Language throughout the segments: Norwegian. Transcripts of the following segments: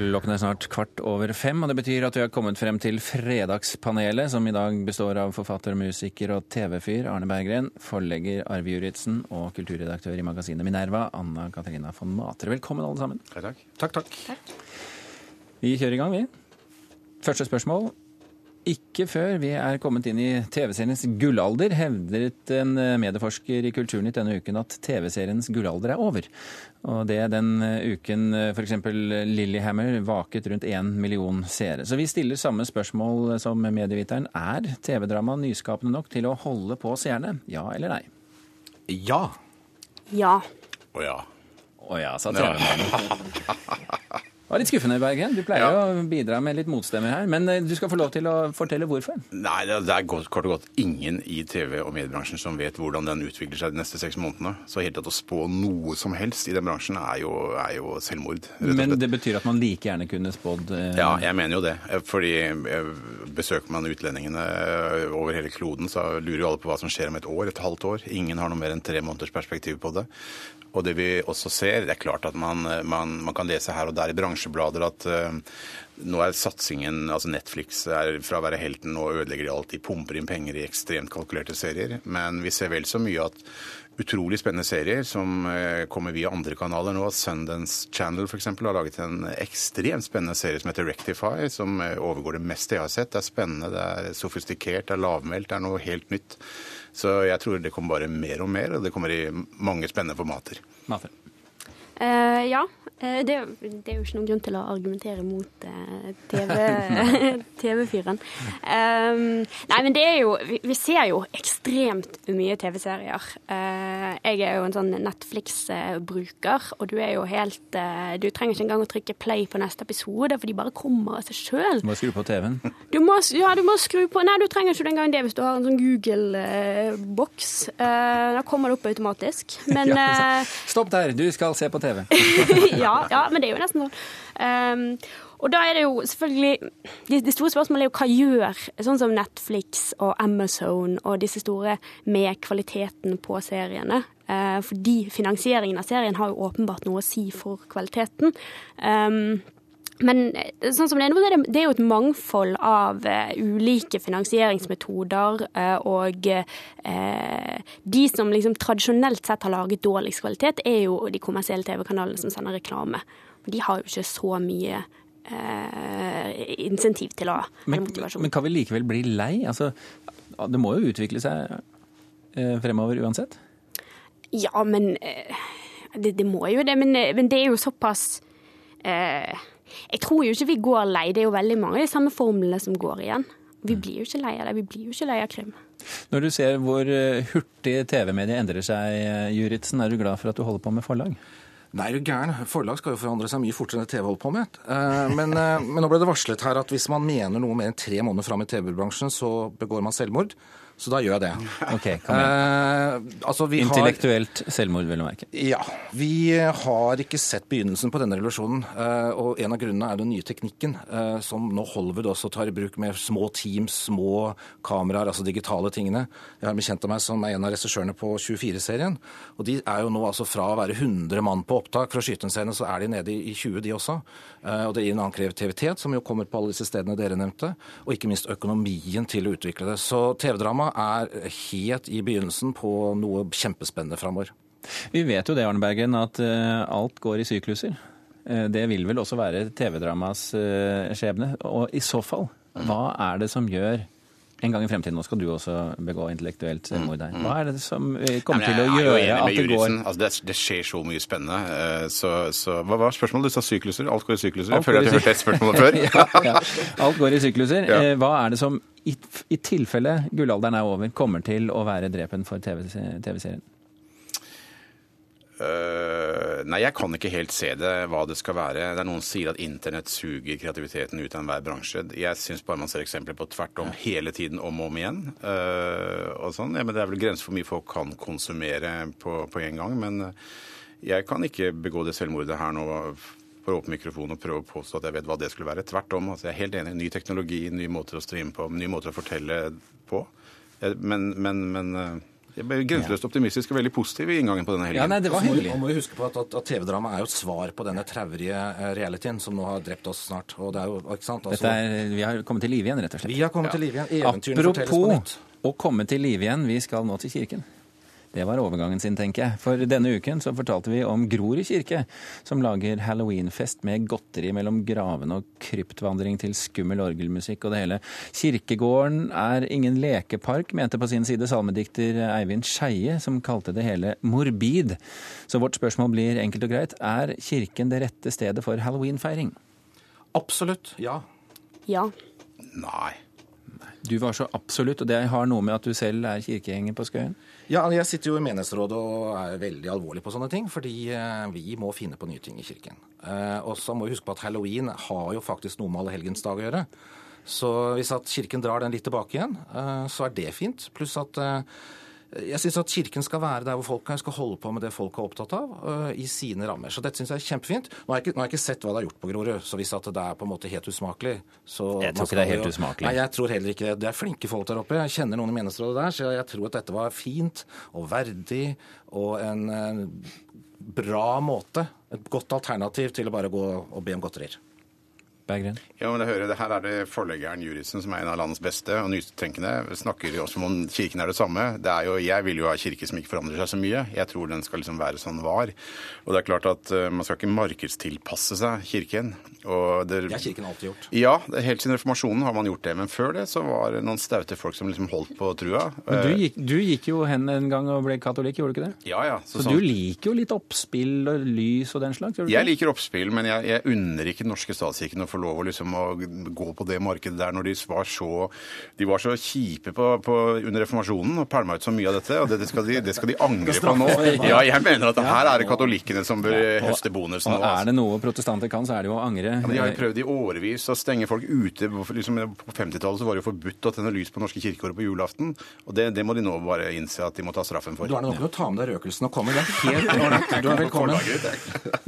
Klokken er snart kvart over fem, og det betyr at vi har kommet frem til Fredagspanelet, som i dag består av forfatter, musiker og TV-fyr Arne Berggren, forlegger Arve Juritzen og kulturredaktør i magasinet Minerva, Anna Katarina von Matre. Velkommen, alle sammen. Takk. takk. Takk, takk. Vi kjører i gang, vi. Første spørsmål. Ikke før vi er kommet inn i TV-seriens gullalder, hevdet en medieforsker i Kulturnytt denne uken at TV-seriens gullalder er over. Og det den uken f.eks. Lillyhammer vaket rundt én million seere. Så vi stiller samme spørsmål som medieviteren. Er TV-drama nyskapende nok til å holde på seerne? Ja eller nei? Ja. Ja. Å ja. Å ja, sa TV-mannen. Det var litt skuffende, Bergen. Du pleier ja. å bidra med litt motstemmer her. Men du skal få lov til å fortelle hvorfor. Nei, Det er kort og godt ingen i TV- og mediebransjen som vet hvordan den utvikler seg de neste seks månedene. Så helt tatt å spå noe som helst i den bransjen er jo, er jo selvmord. Men det betyr at man like gjerne kunne spådd eh... Ja, jeg mener jo det. Fordi besøker man utlendingene over hele kloden, så lurer jo alle på hva som skjer om et år, et halvt år. Ingen har noe mer enn tre måneders perspektiv på det. Og det vi også ser, det er klart at man, man, man kan lese her og der i bransjeblader at uh, nå er satsingen, altså Netflix er fra å være helten og ødelegger de alltid, pumper inn penger i ekstremt kalkulerte serier. Men vi ser vel så mye at utrolig spennende serier som uh, kommer via andre kanaler nå. Sundance Channel f.eks. har laget en ekstremt spennende serie som heter Rectify, som uh, overgår det meste jeg har sett. Det er spennende, det er sofistikert, det er lavmælt, det er noe helt nytt. Så jeg tror det kommer bare mer og mer, og det kommer i mange spennende formater. Mafer. Uh, ja. Uh, det, det, er jo ikke noen grunn til å argumentere mot uh, TV-fyren. TV um, nei, men det er jo Vi, vi ser jo ekstremt mye TV-serier. jeg er jo en sånn Netflix-bruker, og du er jo helt Du trenger ikke engang å trykke play på neste episode, for de bare kommer av seg sjøl. Du må skru på TV-en? ja, du må skru på Nei, du trenger ikke engang det hvis du har en sånn Google-boks. da kommer det opp automatisk. Men ja, Stopp der, du skal se på TV. ja, ja, men det er jo nesten sånn. Um, og da er det jo selvfølgelig Det de store spørsmålet er jo hva gjør sånn som Netflix og Amazon og disse store med kvaliteten på seriene? Uh, fordi finansieringen av serien har jo åpenbart noe å si for kvaliteten. Um, men sånn som det er nå, det er jo et mangfold av uh, ulike finansieringsmetoder. Uh, og uh, de som liksom tradisjonelt sett har laget dårligst kvalitet, er jo de kommersielle TV-kanalene som sender reklame. De har jo ikke så mye insentiv til å men. Men kan vi likevel bli lei? Altså, det må jo utvikle seg fremover uansett? Ja, men det, det må jo det. Men, men, det er jo såpass eh, jeg tror jo ikke vi går lei. Det er jo veldig mange av de samme formlene som går igjen. Vi blir jo ikke lei av det. Vi blir jo ikke lei av krim. Når du ser hvor hurtig TV-mediet endrer seg, Juritzen, er du glad for at du holder på med forlag? Nei, er du gæren. Forlag skal jo forandre seg mye fortere enn TV holder på med. Men, men, nå ble det varslet her at hvis man mener noe mer enn tre måneder fram i TV-bransjen, så begår man selvmord. Så da gjør jeg det. Ok, kom igjen. Eh, altså Intellektuelt har... selvmord, vil jeg merke. Ja. Vi har ikke sett begynnelsen på denne revolusjonen. Eh, og en av grunnene er den nye teknikken eh, som nå Hollywood også tar i bruk med små teams, små kameraer, altså digitale tingene. Jeg har bekjent av meg som er en av regissørene på 24-serien. Og de er jo nå altså fra å være 100 mann på opptak for å skyte en scene, så er de nede i 20, de også. Eh, og det gir en annen kreativitet, som jo kommer på alle disse stedene dere nevnte. Og ikke minst økonomien til å utvikle det. Så TV-drama er helt i begynnelsen på noe kjempespennende framover. Vi vet jo det, Arne Bergen, at eh, alt går i sykluser. Eh, det vil vel også være TV-dramas eh, skjebne. Og i så fall, hva er det som gjør en gang i fremtiden, nå skal du også begå intellektuelt selvmord her. Hva er det som kommer til å gjøre at det går altså, det, det, skjer så mye spennende. Så, så, hva var spørsmålet? Du sa sykluser? Alt går i sykluser? Jeg føler at jeg hørte et spørsmål før. ja, ja. Alt går i sykluser. Hva er det som i, i tilfelle gullalderen er over, kommer til å være drepen for TV-serien? TV nei, jeg kan ikke helt se det, hva det skal være. Det er Noen sier at internett suger kreativiteten ut av enhver bransje. Jeg syns bare man ser eksempler på tvert om hele tiden, om og om igjen. Uh, og sånn. Ja, men Det er vel grenser for mye folk kan konsumere på, på en gang. Men jeg kan ikke begå det selvmordet her nå for åpen mikrofon og prøve å påstå at jeg vet hva det skulle være. Tvert om. Altså, jeg er helt enig. Ny teknologi, nye måter å streame på, nye måter å fortelle på. Men, men, men ble grenseløst optimistisk og veldig positiv i inngangen på denne helgen. Ja, nei, det var hyggelig. og må vi huske på at, at, at TV-drama er jo et svar på denne traurige eh, realityen som nå har drept oss snart. Og det er jo, ikke sant? Altså, Dette er, vi har kommet til live igjen, rett og slett. Vi har kommet til live igjen. Eventyrene fortelles på nytt. Apropos å komme til live igjen, vi skal nå til kirken. Det var overgangen sin, tenker jeg. For denne uken så fortalte vi om Grorud kirke, som lager halloweenfest med godteri mellom gravene og kryptvandring til skummel orgelmusikk og det hele. Kirkegården er ingen lekepark, mente på sin side salmedikter Eivind Skeie, som kalte det hele morbid. Så vårt spørsmål blir enkelt og greit, er kirken det rette stedet for halloweenfeiring? Absolutt, ja. Ja. Nei. Du var så absolutt, og det har noe med at du selv er kirkegjenger på Skøyen? Ja, Jeg sitter jo i menighetsrådet og er veldig alvorlig på sånne ting, fordi eh, vi må finne på nye ting i kirken. Eh, Og så må vi huske på at halloween har jo faktisk noe med allehelgensdag å gjøre. Så hvis at kirken drar den litt tilbake igjen, eh, så er det fint. Pluss at jeg syns at kirken skal være der hvor folk er, skal holde på med det folk er opptatt av, eh, i sine rammer. Så dette syns jeg er kjempefint. Nå har jeg, ikke, har jeg ikke sett hva det er gjort på Grorud, så hvis at det er på en måte helt usmakelig så Jeg tror ikke det er helt usmakelig. Nei, jeg tror heller ikke det. Det er flinke folk der oppe. Jeg kjenner noen i menighetsrådet der, så jeg tror at dette var fint og verdig og en, eh, bra måte. Et godt alternativ til å bare gå og be om godterier. Berggren? Ja, men jeg hører, det Her er det forleggeren Juritzen, som er en av landets beste og nytenkende, snakker jo også om kirken er det samme. Det er jo, Jeg vil jo ha kirke som ikke forandrer seg så mye. Jeg tror den skal liksom være sånn var. Og det er klart at eh, man skal ikke markedstilpasse seg kirken. Det, Det har kirken alltid gjort. Ja, det- helt siden reformasjonen har man gjort det. Men før det så var det noen staute folk som liksom holdt på trua. Men du Eh, gikk, du gikk jo hen en gang og ble katolikk, gjorde du ikke det? Ja, ja. Så, sånn- du liker jo litt oppspill og lys og den slags? Jeg liker oppspill, men jeg, jeg unner ikke den norske statskirken å få lov å, liksom, å gå på det markedet der når de var så, de var så kjipe på, på, under reformasjonen og pælma ut så mye av dette. Og det, det, skal de, det skal de angre på nå. Ja, jeg mener at her er det katolikkene som bør høste bonusen. Og er altså. det noe protestanter kan, så er det jo å angre. Ja, men De har jo prøvd i årevis å stenge folk ute. Liksom, på 50-tallet var det jo forbudt å tenne lys på norske kirkeår på julaften. Og det, det må de nå bare innse at de må ta straffen for. Du er nok å ta med deg røkelsen og komme. Det er helt ålreit. Du er velkommen.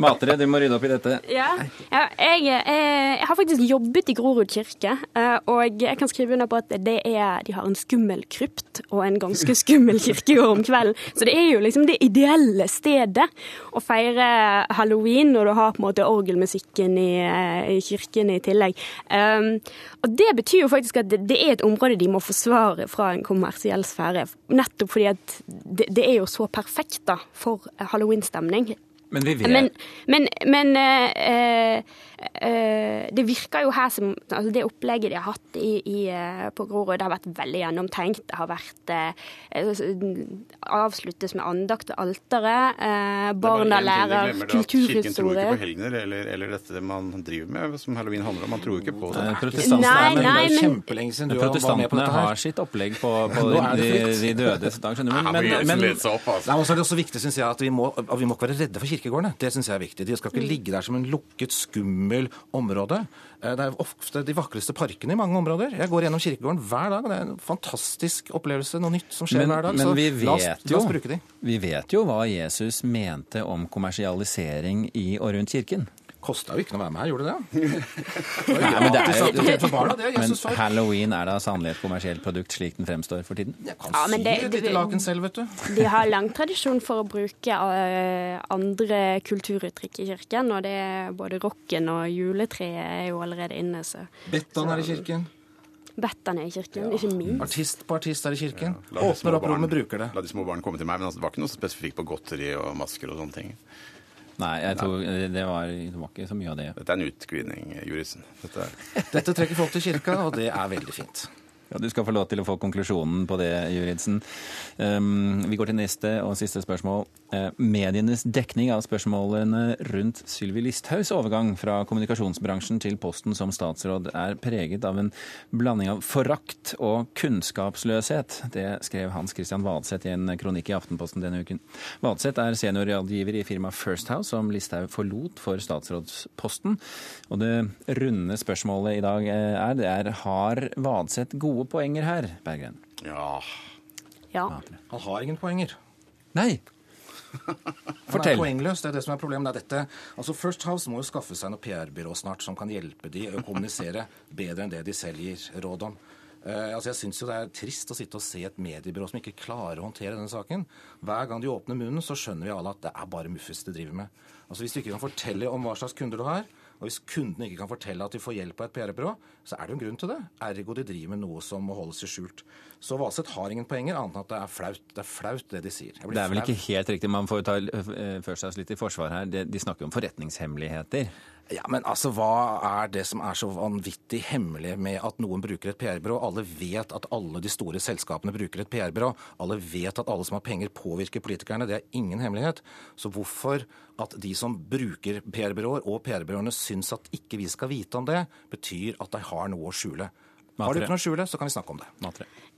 Matere, du må rydde opp i dette. Ja, ja jeg, eh, jeg har faktisk jobbet i Grorud kirke, eh, og jeg kan skrive under på at det er, de har en skummel krypt og en ganske skummel kirkegård om kvelden. Så det er jo liksom det ideelle stedet å feire halloween når du har på en måte orgelmusikken i, eh, i kirken i tillegg. Um, og det betyr jo faktisk at det, det er et område de må forsvare fra en kommersiell sfære. Nettopp fordi at det, det er jo så perfekt da, for halloweenstemning. Men vi vet Men, men, men eh, eh, det virker jo her som altså Det opplegget de har hatt i, i, eh, på Grorud, det har vært veldig gjennomtenkt. Det har vært eh, avsluttes med andakt ved alteret. Eh, barna lærer Kirken tror ikke på helgener eller, eller dette man driver med, som halloween handler om. Man tror ikke på det. Eh, Protestantene, Nei, Men det kjempelenge siden du var med på protestantene dette har sitt opplegg på, på de, de dødes dag, skjønner du. Men, men, Men, men, opp, altså. Nei, men så er det også viktig, syns jeg, at vi må, at vi må ikke være redde for kirkegårdene. Det syns jeg er viktig. De skal ikke ligge der som en lukket, skummel område. Eh, Det er ofte de vakreste parkene i mange områder. Jeg går gjennom kirkegården hver dag, og det er en fantastisk opplevelse. Noe nytt som skjer men, hver dag. men så vi la oss, vet la jo oss bruke de. vi vet jo hva Jesus mente om kommersialisering i og rundt kirken. Kosta jo ikke noe å være med her, gjorde det? Nei, men det er jo barna, men halloween er da sannelig et kommersielt produkt slik den fremstår for tiden? Jeg kan Ja, men sy det- et det- lite laken selv, vet du. De har lang tradisjon for å bruke eh, andre kulturuttrykk i kirken, og det er både rocken og juletreet er jo allerede inne, så Bettan er i kirken. Bettan er i kirken, ikke minst. Artist på artist er i kirken. Ja. Åpner opp rommet, bruker det. La de små barn komme til meg, men altså, det var ikke noe spesifikt på godteri og masker og sånne ting. Nei, jeg tror det var, det var ikke så mye av det. Dette er en utglidning, Jurisen. Dette er... Dette trekker folk til kirka, og det er veldig fint. Ja, Du skal få lov til å få konklusjonen på det, Juridsen. Um, vi går til neste og siste spørsmål. Uh, medienes dekning av spørsmålene rundt Sylvi Listhaugs overgang fra kommunikasjonsbransjen til posten som statsråd er preget av en blanding av forakt og kunnskapsløshet. Det skrev Hans Christian Vadseth i en kronikk i Aftenposten denne uken. Vadseth er seniorrådgiver i firmaet First House, som Listhaug forlot for statsrådsposten. Og det runde spørsmålet i dag eh, er, det er har Vadseth gode poenger her, Berggren? Ja. Ja. Han har ingen poenger. Nei. Han er poengløs, det er det som er problemet. Det er dette. Altså First House må jo skaffe seg noe PR-byrå snart som kan hjelpe de å kommunisere bedre enn det de selv gir råd om. Uh, altså jeg syns jo det er trist å sitte og se et mediebyrå som ikke klarer å håndtere denne saken. Hver gang de åpner munnen, så skjønner vi alle at det er bare muffes de driver med. Altså Hvis du ikke kan fortelle om hva slags kunder du har, og hvis kundene ikke kan fortelle at de får hjelp av et PR-byrå, så er det jo en grunn til det. Ergo de driver med noe som må holdes i skjult. Så Valseth har ingen poenger, annet enn at det er flaut, det, er flaut, det de sier. Det er vel ikke helt riktig. Man får ta uh, først seg litt i forsvar her. De, de snakker om forretningshemmeligheter. Ja, men altså, Hva er det som er så vanvittig hemmelig med at noen bruker et PR-byrå? Alle vet at alle de store selskapene bruker et PR-byrå. Alle vet at alle som har penger, påvirker politikerne. Det er ingen hemmelighet. Så hvorfor at de som bruker PR-byråer og PR-byråene syns at ikke vi skal vite om det, betyr at de har noe å skjule. Har du ikke noe å skjule, så kan vi snakke om det.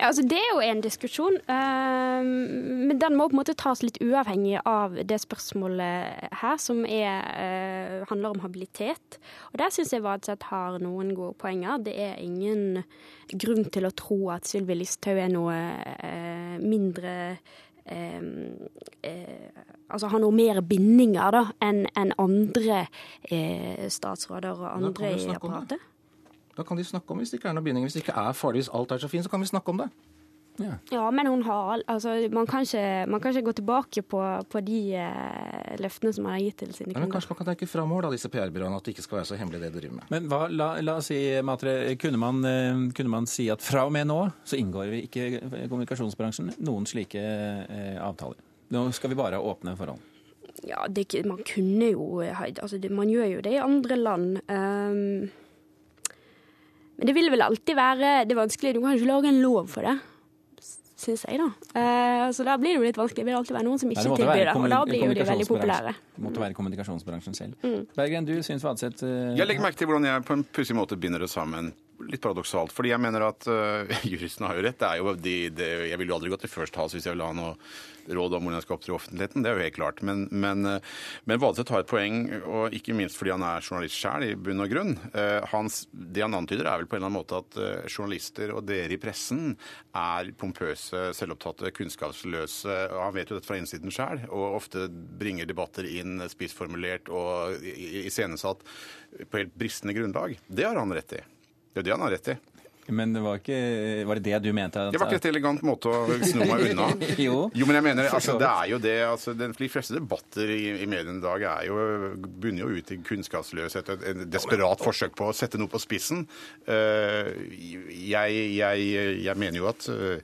Ja, altså, det er jo en diskusjon, uh, men den må på en måte tas litt uavhengig av det spørsmålet her, som er, uh, handler om habilitet. Og Der syns jeg Vadseth har noen gode poenger. Det er ingen grunn til å tro at Sylvi Listhaug er noe uh, mindre altså har noe mer bindinger da, enn en andre statsråder og andre i apparatet. Da kan de snakke om hvis det ikke er noe binding. Hvis det ikke er farlig, hvis alt er så fint, så kan vi snakke om det. Ja. ja, men hun har altså, man, kan ikke, man kan ikke gå tilbake på, på de eh, løftene som man har gitt til sine kunder. Ja, men kanskje man kan tenke framover, da, disse PR-byråene, at det ikke skal være så hemmelig det de driver med. Men hva, la, la, oss si, Matre, kunne man, eh, kunne man, si at fra og med nå så inngår vi ikke i kommunikasjonsbransjen noen slike eh, avtaler? Nå skal vi bare ha åpne forhold. Ja, det, man kunne jo altså, det, Man gjør jo det i andre land. Um, men det vil vel alltid være det vanskelige. Du kan ikke lage en lov for det, syns jeg, da. Uh, så da blir det jo litt vanskelig. Det vil alltid være noen som ikke tilbyr det, og da blir jo de veldig populære. Det måtte være kommunikasjonsbransjen selv. Mm. Bergen, du syns Vadseth uh... Jeg legger merke til hvordan jeg på en pussig måte binder det sammen litt paradoksalt. Fordi jeg mener at uh, juristen har jo rett. Jo de, de, jeg ville jo aldri gått til First House hvis jeg ville ha noe råd om hvordan jeg skal opptre i offentligheten. Det er jo helt klart. Men, men, uh, men Valseth har et poeng, og ikke minst fordi han er journalist sjøl, i bunn og grunn. Uh, hans, det han antyder, er vel på en eller annen måte at journalister og dere i pressen er pompøse, selvopptatte, kunnskapsløse. og Han vet jo dette fra innsiden sjøl, og ofte bringer debatter inn spissformulert og iscenesatt på helt bristende grunnlag. Det har han rett i. Det er det han har rett i. Men det var, ikke, var det det du mente? At, det var ikke et elegant måte å sno meg unna. jo. jo, men jeg mener, altså, det er jo det altså, De fleste debatter i, i mediene i dag er jo, bunner jo ut i kunnskapsløshet. og et desperat forsøk på å sette noe på spissen. Uh, jeg, jeg, jeg, mener jo at uh,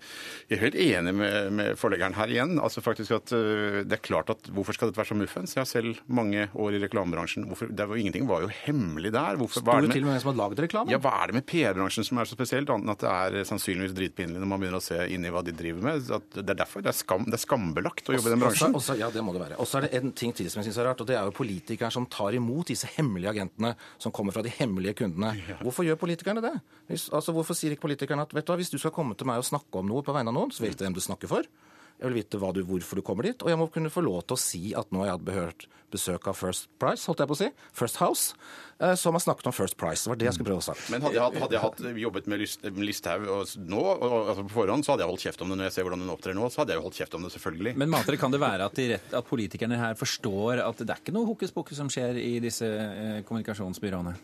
Jeg er helt enig med, med, forleggeren her igjen. altså faktisk at uh, det er klart at Hvorfor skal dette være så muffens? Jeg har selv mange år i reklamebransjen. Hvorfor, var, ingenting var jo hemmelig der. Hvorfor, Sto det til og med som har? Ja, hva er det med PR-bransjen som er så spesielt? Spesielt, annet enn at det er sannsynligvis dritpinlig når man begynner å se inn i hva de driver med. det er derfor det er, skam, det er skambelagt å jobbe i den bransjen. Også, ja, det må det være. Og så er det en ting til som jeg syns er rart, og det er jo politikere som tar imot disse hemmelige agentene som kommer fra de hemmelige kundene. Ja. Hvorfor gjør politikerne det? Hvis, altså, Hvorfor sier ikke politikerne at vet du hva, hvis du skal komme til meg og snakke om noe på vegne av noen, så vet du hvem du snakker for? Jeg vil vite du, hvorfor du kommer dit, og jeg må kunne få lov til å si at nå har jeg hatt besøk av First Price, holdt jeg på å si, First House, eh, som har snakket om First Price. Det var det jeg skulle prøve å sagt. Men hadde jeg, hatt, hadde jeg hatt, jobbet med Listhaug nå, altså på forhånd, så hadde jeg holdt kjeft om det. Når jeg ser hvordan hun opptrer nå, så hadde jeg jo holdt kjeft om det, selvfølgelig. Men mater, kan det være at, de rett, at politikerne her forstår at det er ikke noe hokus pokus som skjer i disse eh, kommunikasjonsbyråene?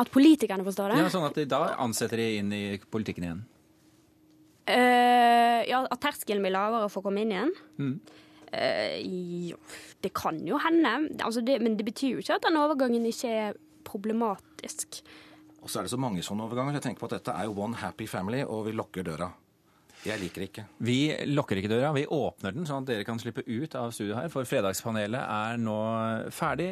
At politikerne forstår det? Ja, Sånn at de da ansetter de inn i politikken igjen? Uh, ja, at terskelen blir lavere for å komme inn igjen? Mm. Uh, det kan jo hende. Altså det, men det betyr jo ikke at den overgangen ikke er problematisk. Og så er det så mange sånne overganger. Jeg tenker på at Dette er jo one happy family, og vi lukker døra. Jeg liker ikke. Vi lukker ikke døra, vi åpner den sånn at dere kan slippe ut av studio her. For Fredagspanelet er nå ferdig.